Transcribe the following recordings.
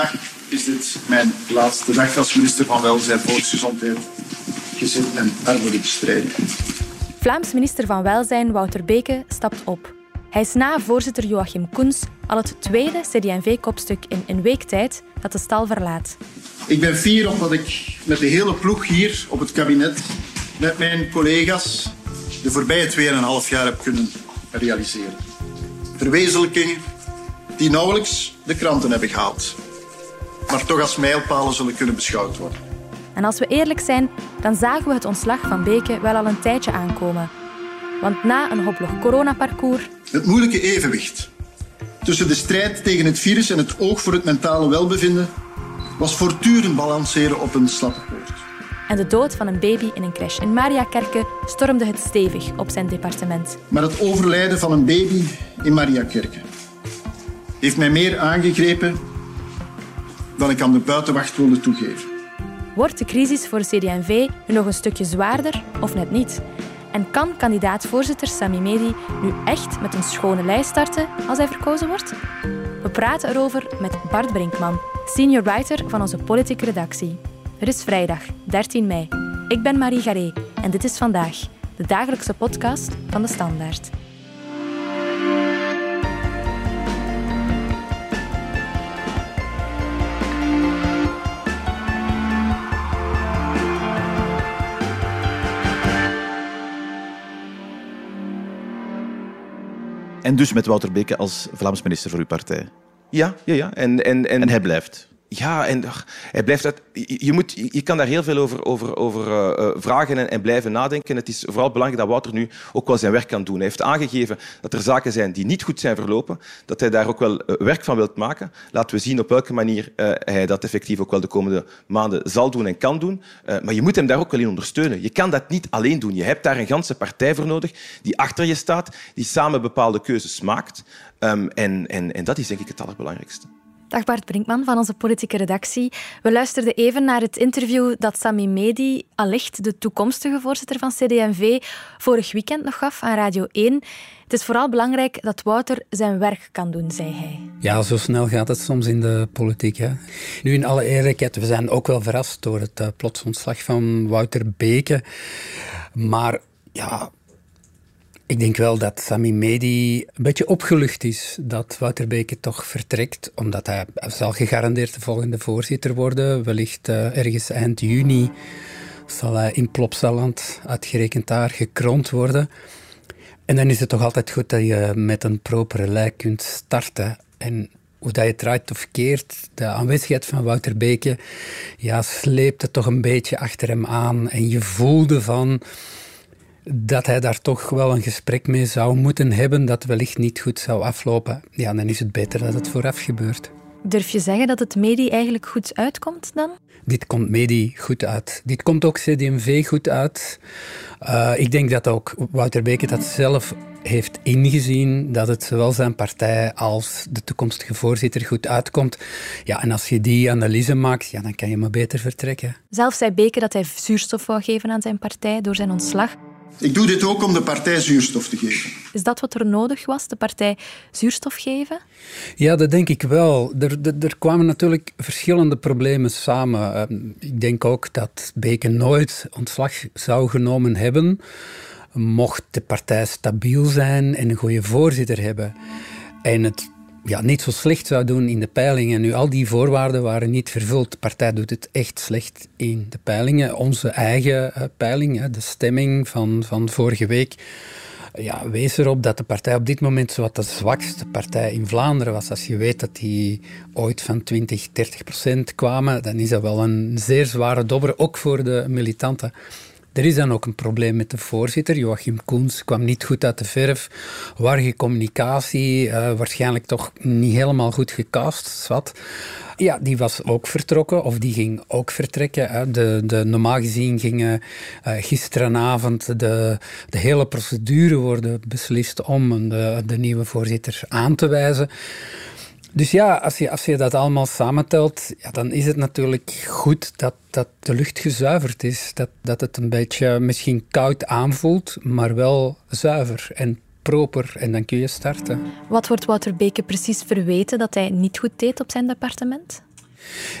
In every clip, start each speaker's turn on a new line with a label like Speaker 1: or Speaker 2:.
Speaker 1: vandaag is dit mijn laatste dag als minister van Welzijn, Volksgezondheid, Gezin en Armoedebestrijding.
Speaker 2: Vlaams minister van Welzijn Wouter Beke stapt op. Hij is na voorzitter Joachim Koens al het tweede CD&V-kopstuk in een week tijd dat de stal verlaat.
Speaker 1: Ik ben fier op wat ik met de hele ploeg hier op het kabinet, met mijn collega's, de voorbije 2,5 jaar heb kunnen realiseren. Verwezenlijkingen die nauwelijks de kranten hebben gehaald, maar toch als mijlpalen zullen kunnen beschouwd worden.
Speaker 2: En als we eerlijk zijn, dan zagen we het ontslag van Beke wel al een tijdje aankomen. Want na een hoplog coronaparcours...
Speaker 1: Het moeilijke evenwicht tussen de strijd tegen het virus en het oog voor het mentale welbevinden was voortdurend balanceren op een slappe poort.
Speaker 2: En de dood van een baby in een crash in Mariakerke stormde het stevig op zijn departement.
Speaker 1: Maar het overlijden van een baby in Mariakerke heeft mij meer aangegrepen dan ik aan de buitenwacht wilde toegeven.
Speaker 2: Wordt de crisis voor CD&V nu nog een stukje zwaarder of net niet? En kan kandidaat-voorzitter Sami Medi nu echt met een schone lijst starten als hij verkozen wordt? We praten erover met Bart Brinkman, senior writer van onze politieke redactie. Het is vrijdag, 13 mei. Ik ben Marie Garé en dit is vandaag, de dagelijkse podcast van de Standaard.
Speaker 3: En dus met Wouter Beke als Vlaams minister voor uw partij.
Speaker 4: Ja, ja, ja. En, en, en,
Speaker 3: En hij blijft.
Speaker 4: Ja, en hij blijft dat, je, moet, je kan daar heel veel over, over, over uh, uh, vragen en, en, blijven nadenken. Het is vooral belangrijk dat Wouter nu ook wel zijn werk kan doen. Hij heeft aangegeven dat er zaken zijn die niet goed zijn verlopen, dat hij daar ook wel uh, werk van wilt maken. Laten we zien op welke manier hij dat effectief ook wel de komende maanden zal doen en kan doen. maar je moet hem daar ook wel in ondersteunen. Je kan dat niet alleen doen. Je hebt daar een ganse partij voor nodig die achter je staat, die samen bepaalde keuzes maakt. Um, en, en, en dat is denk ik het allerbelangrijkste.
Speaker 2: Dag Bart Brinkman van onze politieke redactie. We luisterden even naar het interview dat Sami Medi, allicht de toekomstige voorzitter van CD&V, vorig weekend nog gaf aan Radio 1. Het is vooral belangrijk dat Wouter zijn werk kan doen, zei hij.
Speaker 5: Ja, zo snel gaat het soms in de politiek. Hè. Nu, in alle eerlijkheid, we zijn ook wel verrast door het uh, plots ontslag van Wouter Beke. Maar ja, ik denk wel dat Sami Medi een beetje opgelucht is dat Wouter Beke toch vertrekt, omdat hij zal gegarandeerd de volgende voorzitter worden. Wellicht uh, ergens eind juni zal hij in Plopsaland, uitgerekend daar, gekroond worden. En dan is het toch altijd goed dat je met een propere lijk kunt starten. En hoe dat je het draait of keert, de aanwezigheid van Wouter Beke, ja, sleepte toch een beetje achter hem aan. En je voelde van dat hij daar toch wel een gesprek mee zou moeten hebben dat wellicht niet goed zou aflopen. Ja, dan is het beter dat het vooraf gebeurt.
Speaker 2: Durf je zeggen dat het Medi eigenlijk goed uitkomt dan?
Speaker 5: Dit komt Medi goed uit. Dit komt ook CDMV goed uit. Uh, ik denk dat ook Wouter Beke dat zelf heeft ingezien dat het zowel zijn partij als de toekomstige voorzitter goed uitkomt. Ja, en als je die analyse maakt, ja, dan kan je maar beter vertrekken.
Speaker 2: Zelf zei Beke dat hij zuurstof wou geven aan zijn partij door zijn ontslag.
Speaker 1: Ik doe dit ook om de partij zuurstof te geven.
Speaker 2: Is dat wat er nodig was, de partij zuurstof geven?
Speaker 5: Ja, dat denk ik wel. Er, er, er kwamen natuurlijk verschillende problemen samen. Ik denk ook dat Beke nooit ontslag zou genomen hebben, mocht de partij stabiel zijn en een goede voorzitter hebben. En het ja, niet zo slecht zou doen in de peilingen. Nu, al die voorwaarden waren niet vervuld. De partij doet het echt slecht in de peilingen. Onze eigen uh, peiling, de stemming van, van vorige week, ja, wees erop dat de partij op dit moment zowat de zwakste partij in Vlaanderen was. Als je weet dat die ooit van 20, 30 procent kwamen, dan is dat wel een zeer zware dobber, ook voor de militanten. Er is dan ook een probleem met de voorzitter. Joachim Koens kwam niet goed uit de verf. Warge communicatie, uh, waarschijnlijk toch niet helemaal goed gecast. Zwat. Ja, die was ook vertrokken, of die ging ook vertrekken. De, de, normaal gezien gingen uh, gisteravond de, de hele procedure worden beslist om de, de nieuwe voorzitter aan te wijzen. Dus ja, als je, als je dat allemaal samentelt, ja, dan is het natuurlijk goed dat, dat de lucht gezuiverd is. Dat, dat het een beetje misschien koud aanvoelt, maar wel zuiver en proper. En dan kun je starten.
Speaker 2: Wat wordt Wouter Beke precies verweten dat hij niet goed deed op zijn departement?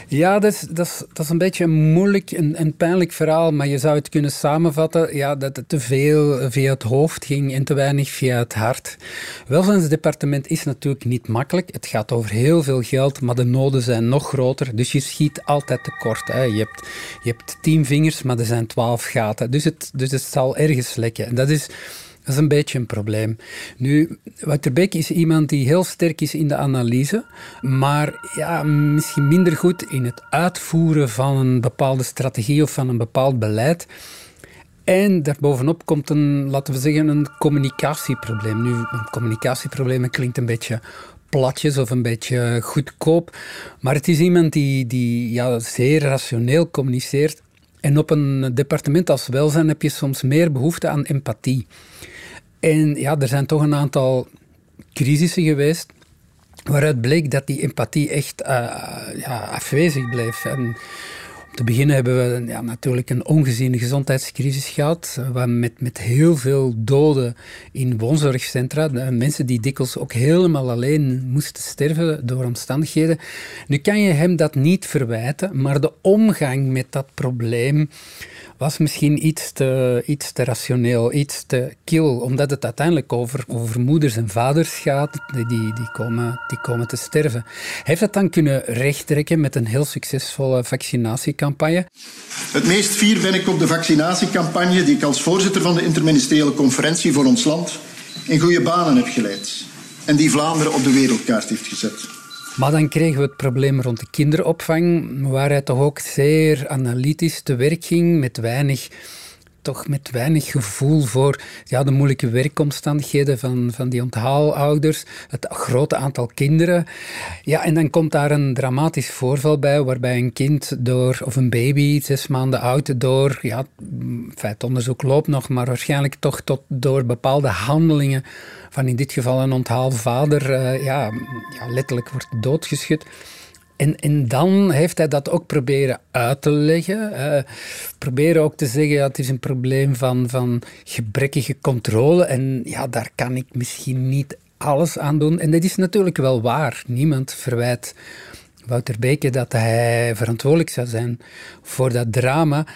Speaker 5: Ja, dat is, dat, is, dat is een beetje een moeilijk en, pijnlijk verhaal, maar je zou het kunnen samenvatten ja, dat het te veel via het hoofd ging en te weinig via het hart. Welzijnsdepartement is natuurlijk niet makkelijk. Het gaat over heel veel geld, maar de noden zijn nog groter, dus je schiet altijd tekort. Hè. Je, hebt, je hebt tien vingers, maar er zijn twaalf gaten, dus het, dus het zal ergens lekken. En dat is dat is een beetje een probleem. Nu, Wouter Beek is iemand die heel sterk is in de analyse, maar ja, misschien minder goed in het uitvoeren van een bepaalde strategie of van een bepaald beleid. En daarbovenop komt een, laten we zeggen, een communicatieprobleem. Nu, een communicatieprobleem klinkt een beetje platjes of een beetje goedkoop. Maar het is iemand die, die ja, zeer rationeel communiceert. En op een departement als welzijn heb je soms meer behoefte aan empathie. En ja, er zijn toch een aantal crisissen geweest waaruit bleek dat die empathie echt uh, ja, afwezig bleef. Te beginnen hebben we ja, natuurlijk een ongeziene gezondheidscrisis gehad, met, met heel veel doden in woonzorgcentra. Mensen die dikwijls ook helemaal alleen moesten sterven door omstandigheden. Nu kan je hem dat niet verwijten, maar de omgang met dat probleem was misschien iets te, iets te rationeel, iets te kil, omdat het uiteindelijk over, over moeders en vaders gaat die, die, komen, die komen te sterven. Hij heeft dat dan kunnen rechttrekken met een heel succesvolle vaccinatiecampagne.
Speaker 1: Het meest fier ben ik op de vaccinatiecampagne die ik als voorzitter van de interministeriële conferentie voor ons land in goede banen heb geleid en die Vlaanderen op de wereldkaart heeft gezet.
Speaker 5: Maar dan kregen we het probleem rond de kinderopvang, waar hij toch ook zeer analytisch te werk ging, met weinig toch met weinig gevoel voor ja, de moeilijke werkomstandigheden van, van die onthaalouders, het grote aantal kinderen. Ja, en dan komt daar een dramatisch voorval bij, waarbij een kind door, of een baby, zes maanden oud, door, ja, feit onderzoek loopt nog, maar waarschijnlijk toch tot, door bepaalde handelingen van in dit geval een onthaalvader, uh, ja, ja, letterlijk wordt doodgeschud. En, en dan heeft hij dat ook proberen uit te leggen. Proberen ook te zeggen, ja, het is een probleem van, van gebrekkige controle. En ja, daar kan ik misschien niet alles aan doen. En dat is natuurlijk wel waar. Niemand verwijt Wouter Beke dat hij verantwoordelijk zou zijn voor dat drama.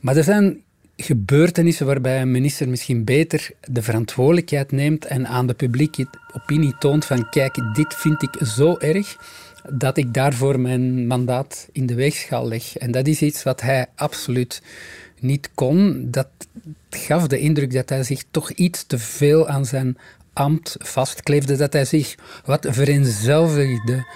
Speaker 5: Maar er zijn gebeurtenissen waarbij een minister misschien beter de verantwoordelijkheid neemt en aan de publieke opinie toont van kijk, dit vind ik zo erg dat ik daarvoor mijn mandaat in de weegschaal leg. En dat is iets wat hij absoluut niet kon. Dat gaf de indruk dat hij zich toch iets te veel aan zijn ambt vastkleefde, dat hij zich wat vereenzelvigde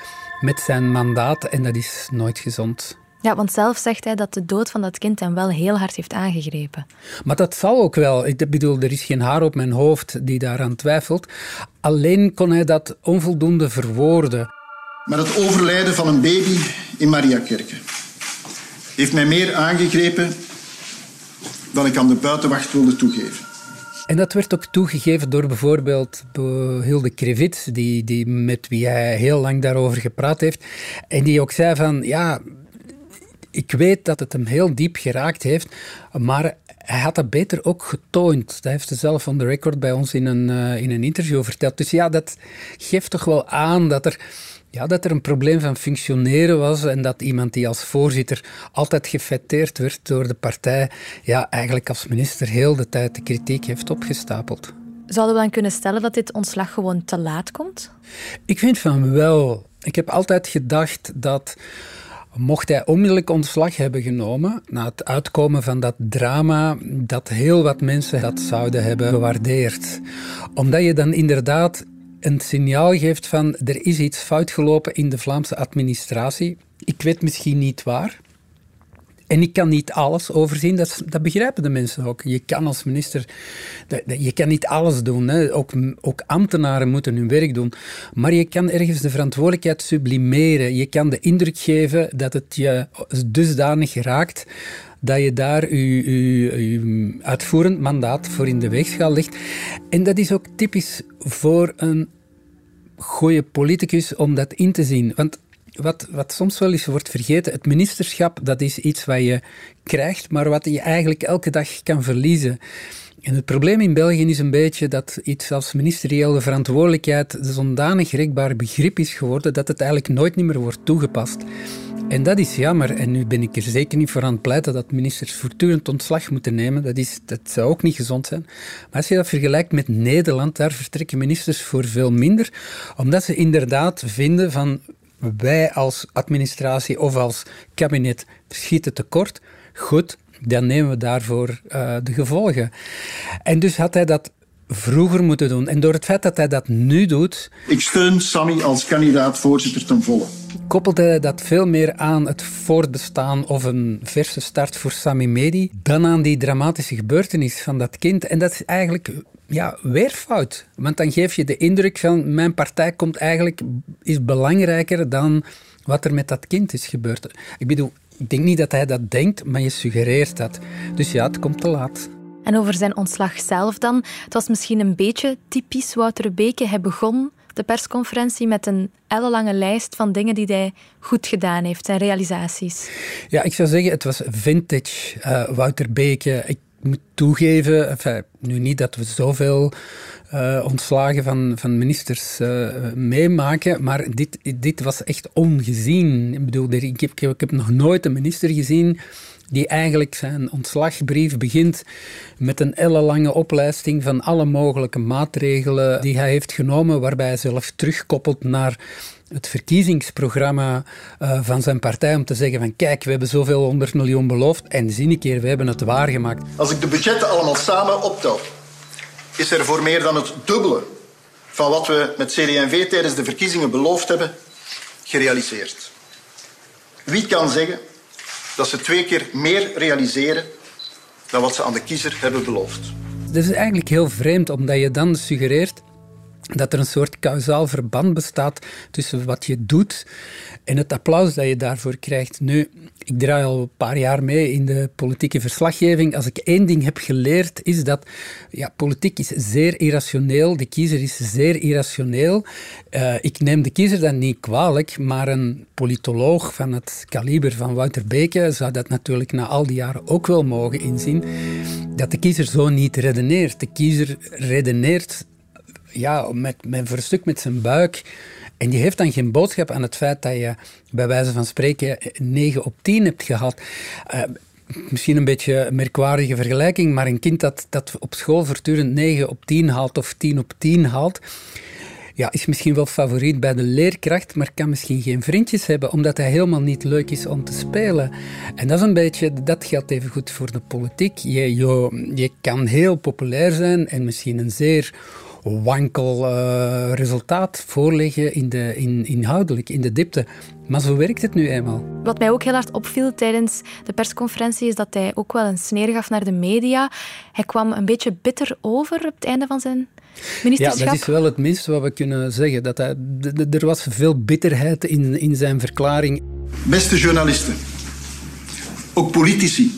Speaker 5: met zijn mandaat en dat is nooit gezond.
Speaker 2: Ja, want zelf zegt hij dat de dood van dat kind hem wel heel hard heeft aangegrepen.
Speaker 5: Maar dat zal ook wel. Ik bedoel, er is geen haar op mijn hoofd die daaraan twijfelt. Alleen kon hij dat onvoldoende verwoorden.
Speaker 1: Maar het overlijden van een baby in Mariakerke heeft mij meer aangegrepen dan ik aan de buitenwacht wilde toegeven.
Speaker 5: En dat werd ook toegegeven door bijvoorbeeld Hilde Krevits, die, die, met wie hij heel lang daarover gepraat heeft. En die ook zei van, ja, ik weet dat het hem heel diep geraakt heeft, maar hij had dat beter ook getoond. Dat heeft hij zelf on the record bij ons in een, uh, in een interview verteld. Dus ja, dat geeft toch wel aan dat er ja, dat er een probleem van functioneren was en dat iemand die als voorzitter altijd gefetteerd werd door de partij, ja, eigenlijk als minister heel de tijd de kritiek heeft opgestapeld.
Speaker 2: Zouden we dan kunnen stellen dat dit ontslag gewoon te laat komt?
Speaker 5: Ik vind van wel. Ik heb altijd gedacht dat mocht hij onmiddellijk ontslag hebben genomen na het uitkomen van dat drama, dat heel wat mensen dat zouden hebben gewaardeerd. Omdat je dan inderdaad een signaal geeft van er is iets fout gelopen in de Vlaamse administratie. Ik weet misschien niet waar. En ik kan niet alles overzien, dat, dat begrijpen de mensen ook. Je kan als minister, je kan niet alles doen. Hè. Ook, ook ambtenaren moeten hun werk doen. Maar je kan ergens de verantwoordelijkheid sublimeren. Je kan de indruk geven dat het je dusdanig raakt dat je daar je, uitvoerend mandaat voor in de weegschaal legt. En dat is ook typisch voor een goede politicus om dat in te zien. Want wat, wat soms wel eens wordt vergeten, het ministerschap, dat is iets wat je krijgt, maar wat je eigenlijk elke dag kan verliezen. En het probleem in België is een beetje dat iets als ministeriële verantwoordelijkheid zodanig rekbaar begrip is geworden dat het eigenlijk nooit meer wordt toegepast. En dat is jammer. En nu ben ik er zeker niet voor aan het pleiten dat ministers voortdurend ontslag moeten nemen. Dat, is, dat zou ook niet gezond zijn. Maar als je dat vergelijkt met Nederland, daar vertrekken ministers voor veel minder. Omdat ze inderdaad vinden van wij als administratie of als kabinet schieten tekort. Goed, dan nemen we daarvoor uh, de gevolgen. En dus had hij dat vroeger moeten doen. En door het feit dat hij dat nu doet.
Speaker 1: Ik steun Sammy als kandidaat voorzitter ten volle.
Speaker 5: Koppelde hij dat veel meer aan het voortbestaan of een verse start voor Sammy Medi dan aan die dramatische gebeurtenis van dat kind. En dat is eigenlijk ja, weer fout. Want dan geef je de indruk van mijn partij komt eigenlijk, is belangrijker dan wat er met dat kind is gebeurd. Ik bedoel, ik denk niet dat hij dat denkt, maar je suggereert dat. Dus ja, het komt te laat.
Speaker 2: En over zijn ontslag zelf dan. Het was misschien een beetje typisch Wouter Beke. Hij begon de persconferentie met een ellenlange lijst van dingen die hij goed gedaan heeft, zijn realisaties.
Speaker 5: Ja, ik zou zeggen, het was vintage uh, Wouter Beke. Ik moet toegeven, enfin, nu niet dat we zoveel uh, ontslagen van, van ministers uh, meemaken, maar dit, dit was echt ongezien. Ik bedoel, ik heb, ik heb nog nooit een minister gezien die eigenlijk zijn ontslagbrief begint met een ellenlange oplijsting van alle mogelijke maatregelen die hij heeft genomen, waarbij hij zelf terugkoppelt naar het verkiezingsprogramma uh, van zijn partij om te zeggen van kijk, we hebben zoveel 100 miljoen beloofd en zie een keer, we hebben het waargemaakt.
Speaker 1: Als ik de budgetten allemaal samen optel, is er voor meer dan het dubbele van wat we met CD&V tijdens de verkiezingen beloofd hebben, gerealiseerd. Wie kan zeggen dat ze twee keer meer realiseren dan wat ze aan de kiezer hebben beloofd.
Speaker 5: Dat is eigenlijk heel vreemd, omdat je dan suggereert dat er een soort kausaal verband bestaat tussen wat je doet en het applaus dat je daarvoor krijgt. Nu, ik draai al een paar jaar mee in de politieke verslaggeving. Als ik één ding heb geleerd, is dat ja, politiek is zeer irrationeel. De kiezer is zeer irrationeel. Uh, ik neem de kiezer dan niet kwalijk, maar een politoloog van het kaliber van Wouter Beke zou dat natuurlijk na al die jaren ook wel mogen inzien, dat de kiezer zo niet redeneert. De kiezer redeneert ja, met, met, met zijn buik. En die heeft dan geen boodschap aan het feit dat je bij wijze van spreken 9 op 10 hebt gehad. Uh, misschien een beetje een merkwaardige vergelijking, maar een kind dat, dat op school voortdurend 9 op 10 haalt of 10 op 10 haalt, ja, is misschien wel favoriet bij de leerkracht, maar kan misschien geen vriendjes hebben, omdat hij helemaal niet leuk is om te spelen. En dat is een beetje, dat geldt even goed voor de politiek. Je, je, je kan heel populair zijn en misschien een zeer wankel uh, resultaat voorleggen in de, in, inhoudelijk, in de diepte. Maar zo werkt het nu eenmaal.
Speaker 2: Wat mij ook heel hard opviel tijdens de persconferentie is dat hij ook wel een sneer gaf naar de media. Hij kwam een beetje bitter over op het einde van zijn ministerschap.
Speaker 5: Ja, dat is wel het minste wat we kunnen zeggen. Dat hij, er was veel bitterheid in, in zijn verklaring.
Speaker 1: Beste journalisten, ook politici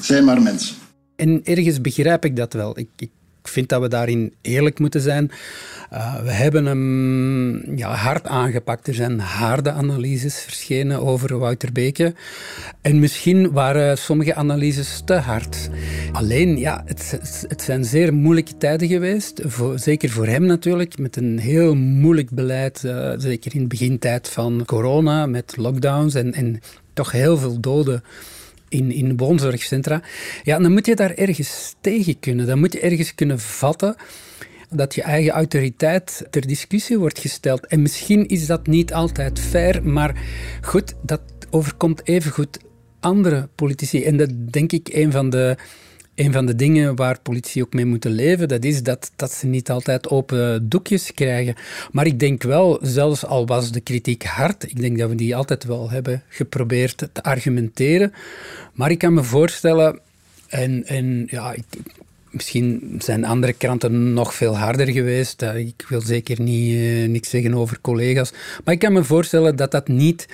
Speaker 1: zijn maar mensen.
Speaker 5: En ergens begrijp ik dat wel. Ik, ik ik vind dat we daarin eerlijk moeten zijn. Uh, we hebben hem ja, hard aangepakt. Er zijn harde analyses verschenen over Wouter Beke. En misschien waren sommige analyses te hard. Alleen, ja, het, het zijn zeer moeilijke tijden geweest. Zeker voor hem natuurlijk, met een heel moeilijk beleid. Uh, zeker in de begintijd van corona, met lockdowns en, en toch heel veel doden in, in woonzorgcentra, ja, dan moet je daar ergens tegen kunnen. Dan moet je ergens kunnen vatten dat je eigen autoriteit ter discussie wordt gesteld. En misschien is dat niet altijd fair, maar goed, dat overkomt evengoed andere politici. En dat denk ik een van de een van de dingen waar politici ook mee moeten leven, dat is dat, dat ze niet altijd open doekjes krijgen. Maar ik denk wel, zelfs al was de kritiek hard, ik denk dat we die altijd wel hebben geprobeerd te argumenteren. Maar ik kan me voorstellen, en, en ja, ik, misschien zijn andere kranten nog veel harder geweest. Ik wil zeker niet, uh, niks zeggen over collega's. Maar ik kan me voorstellen dat dat niet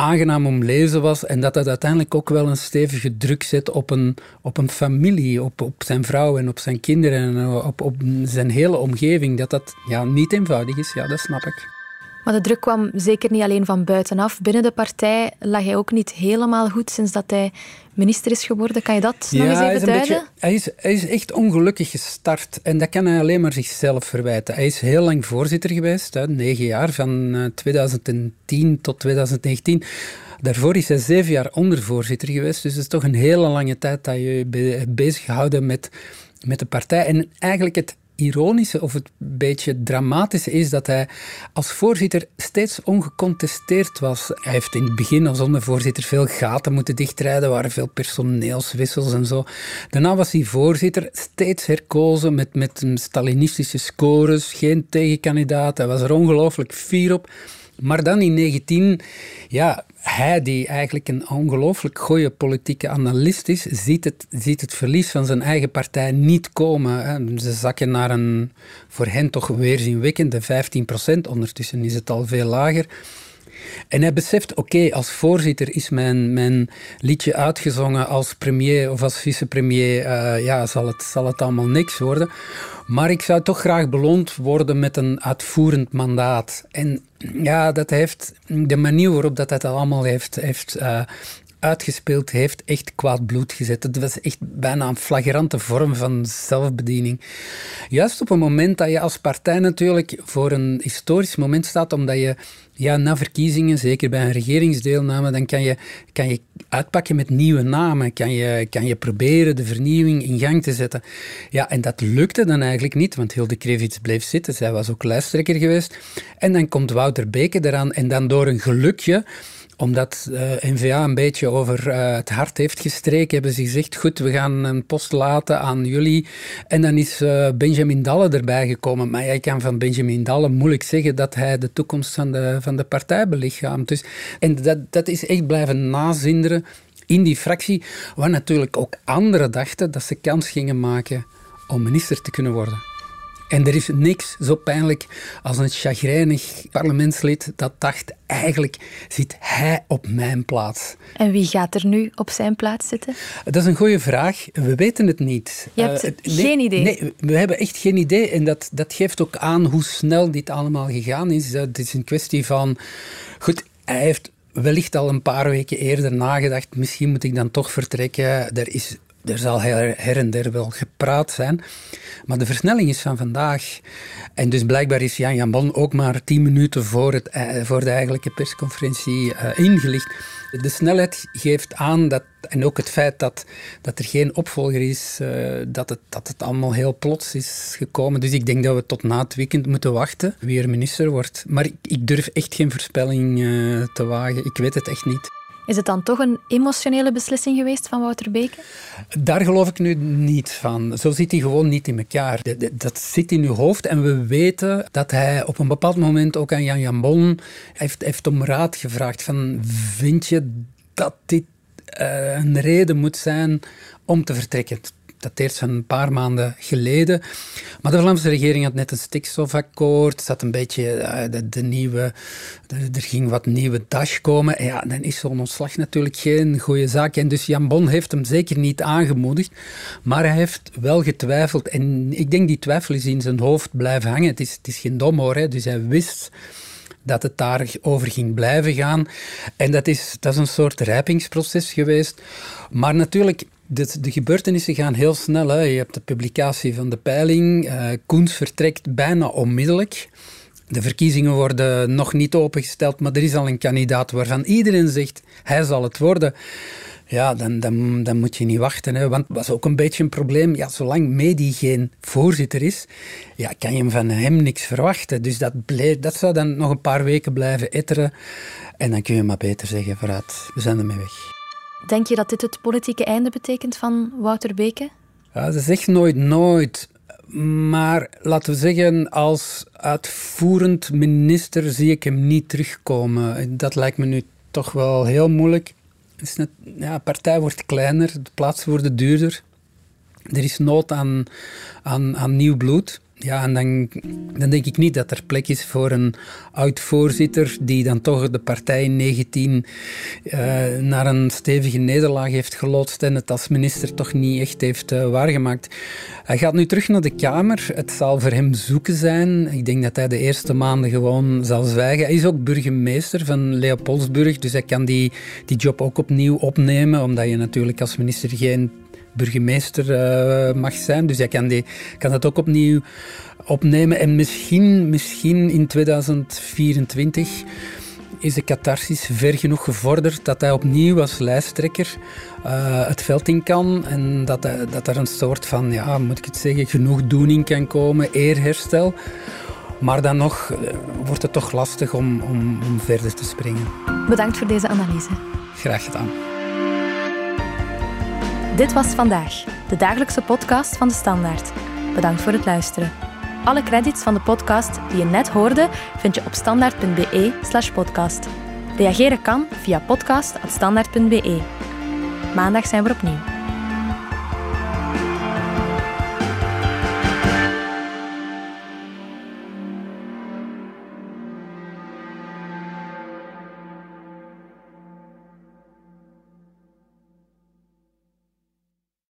Speaker 5: aangenaam om lezen was en dat dat uiteindelijk ook wel een stevige druk zet op een, op een familie, op, op zijn vrouw en op zijn kinderen en op, op zijn hele omgeving. Dat dat ja, niet eenvoudig is, ja, dat snap ik.
Speaker 2: Maar de druk kwam zeker niet alleen van buitenaf. Binnen de partij lag hij ook niet helemaal goed sinds dat hij minister is geworden. Kan je dat nog eens even duiden? Beetje,
Speaker 5: hij, is, hij is echt ongelukkig gestart. En dat kan hij alleen maar zichzelf verwijten. Hij is heel lang voorzitter geweest, hè, negen jaar, van 2010 eh, tot 2019. Daarvoor is hij zeven jaar ondervoorzitter geweest. Dus het is toch een hele lange tijd dat je je bezig gehouden met, met de partij. En eigenlijk het ironische of het beetje dramatische is dat hij als voorzitter steeds ongecontesteerd was. Hij heeft in het begin als ondervoorzitter veel gaten moeten dichtrijden, waren veel personeelswissels en zo. Daarna was hij voorzitter, steeds herkozen met, met Stalinistische scores, geen tegenkandidaat. Hij was er ongelooflijk fier op. Maar dan in 19, ja, hij die eigenlijk een ongelooflijk goede politieke analist is, ziet het, ziet het verlies van zijn eigen partij niet komen. Hè. Ze zakken naar een voor hen toch weerzinwekkende 15 procent. Ondertussen is het al veel lager. En hij beseft, oké, als voorzitter is mijn, mijn liedje uitgezongen als premier of als vicepremier, uh, ja, zal het, zal het allemaal niks worden. Maar ik zou toch graag beloond worden met een uitvoerend mandaat. En ja, dat heeft de manier waarop dat, dat allemaal heeft, heeft uh, uitgespeeld, heeft echt kwaad bloed gezet. Het was echt bijna een flagrante vorm van zelfbediening. Juist op een moment dat je als partij natuurlijk voor een historisch moment staat, omdat je ja, na verkiezingen, zeker bij een regeringsdeelname, dan kan je, kan je uitpakken met nieuwe namen. Kan je, kan je proberen de vernieuwing in gang te zetten. Ja, en dat lukte dan eigenlijk niet, want Hilde Krevits bleef zitten. Zij was ook lijsttrekker geweest. En dan komt Wouter Beke eraan en dan door een gelukje omdat uh, eh, NVA een beetje over uh, het hart heeft gestreken, hebben ze gezegd, goed, we gaan een post laten aan jullie. En dan is uh, Benjamin Dalle erbij gekomen. Maar jij kan van Benjamin Dalle moeilijk zeggen dat hij de toekomst van de, van de partij belichaamt. Dus, en dat, dat is echt blijven nazinderen in die fractie, waar natuurlijk ook anderen dachten dat ze kans gingen maken om minister te kunnen worden. En er is niks zo pijnlijk als een chagrijnig parlementslid dat dacht, eigenlijk zit hij op mijn plaats.
Speaker 2: En wie gaat er nu op zijn plaats zitten?
Speaker 5: Dat is een goede vraag. We weten het niet.
Speaker 2: Je hebt uh, geen idee?
Speaker 5: Nee, we hebben echt geen idee. En dat, dat geeft ook aan hoe snel dit allemaal gegaan is. Het is een kwestie van... Goed, hij heeft wellicht al een paar weken eerder nagedacht. Misschien moet ik dan toch vertrekken. Er is er zal her, en der wel gepraat zijn. Maar de versnelling is van vandaag. En dus blijkbaar is Jan Jan Bon ook maar tien minuten voor, het, eh, voor de eigenlijke persconferentie uh, ingelicht. De snelheid geeft aan dat, en ook het feit dat, dat er geen opvolger is, uh, dat, het, dat het allemaal heel plots is gekomen. Dus ik denk dat we tot na het weekend moeten wachten wie er minister wordt. Maar ik durf echt geen voorspelling te wagen. Ik weet het echt niet.
Speaker 2: Is het dan toch een emotionele beslissing geweest van Wouter Beke?
Speaker 5: Daar geloof ik nu niet van. Zo zit hij gewoon niet in elkaar. Dat zit in uw hoofd en we weten dat hij op een bepaald moment ook aan Jan Jan Bon heeft, heeft om raad gevraagd van vind je dat dit uh, een reden moet zijn om te vertrekken? Dateert van een paar maanden geleden. Maar de Vlaamse regering had net een stikstofakkoord. zat een beetje uh, de, nieuwe. er ging wat nieuwe dash komen. ja, dan is zo'n ontslag natuurlijk geen goede zaak. En dus Jan Bon heeft hem zeker niet aangemoedigd. Maar hij heeft wel getwijfeld. En ik denk die twijfel is in zijn hoofd blijven hangen. Het is, het is geen domhoor, hè. dus hij wist dat het daarover ging blijven gaan. En dat is, dat is een soort rijpingsproces geweest. Maar natuurlijk, de, gebeurtenissen gaan heel snel. Hè. Je hebt de publicatie van de peiling. Uh, Koens vertrekt bijna onmiddellijk. De verkiezingen worden nog niet opengesteld, maar er is al een kandidaat waarvan iedereen zegt hij zal het worden. Ja, dan, dan, dan moet je niet wachten. Hè. Want dat was ook een beetje een probleem. Ja, zolang Medi geen voorzitter is, ja, kan je van hem niks verwachten. Dus dat, dat zou dan nog een paar weken blijven etteren. En dan kun je maar beter zeggen, vooruit, we zijn ermee weg.
Speaker 2: Denk je dat dit het politieke einde betekent van Wouter Beke?
Speaker 5: Ja, ze zegt nooit nooit. Maar laten we zeggen, als uitvoerend minister zie ik hem niet terugkomen. Dat lijkt me nu toch wel heel moeilijk. ja, de partij wordt kleiner, de plaatsen worden duurder. Er is nood aan, aan, aan nieuw bloed. Ja, en dan, dan denk ik niet dat er plek is voor een oud-voorzitter die dan toch de partij in 19 uh, naar een stevige nederlaag heeft geloodst en het als minister toch niet echt heeft uh, waargemaakt. Hij gaat nu terug naar de Kamer. Het zal voor hem zoeken zijn. Ik denk dat hij de eerste maanden gewoon zal zwijgen. Hij is ook burgemeester van Leopoldsburg, dus hij kan die, die job ook opnieuw opnemen, omdat je natuurlijk als minister geen burgemeester uh, mag zijn. Dus hij kan, die, kan dat ook opnieuw opnemen. En misschien, misschien in 2024 is de catharsis ver genoeg gevorderd dat hij opnieuw als lijsttrekker uh, het veld in kan. En dat, hij, dat er een soort van, ja, moet ik het zeggen, genoegdoening kan komen, eerherstel. Maar dan nog uh, wordt het toch lastig om, om, om verder te springen.
Speaker 2: Bedankt voor deze analyse.
Speaker 5: Graag gedaan.
Speaker 2: Dit was vandaag, de dagelijkse podcast van de Standaard. Bedankt voor het luisteren. Alle credits van de podcast die je net hoorde vind je op standaard.be/slash podcast. Reageren kan via podcast.standaard.be. Maandag zijn we opnieuw.